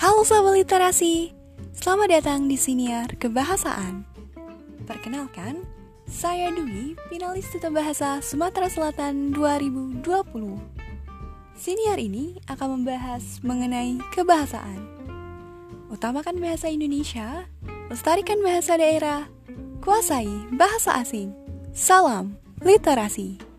Halo sahabat literasi, selamat datang di Siniar Kebahasaan. Perkenalkan, saya Dwi, finalis Duta Bahasa Sumatera Selatan 2020. Siniar ini akan membahas mengenai kebahasaan. Utamakan bahasa Indonesia, lestarikan bahasa daerah, kuasai bahasa asing. Salam literasi.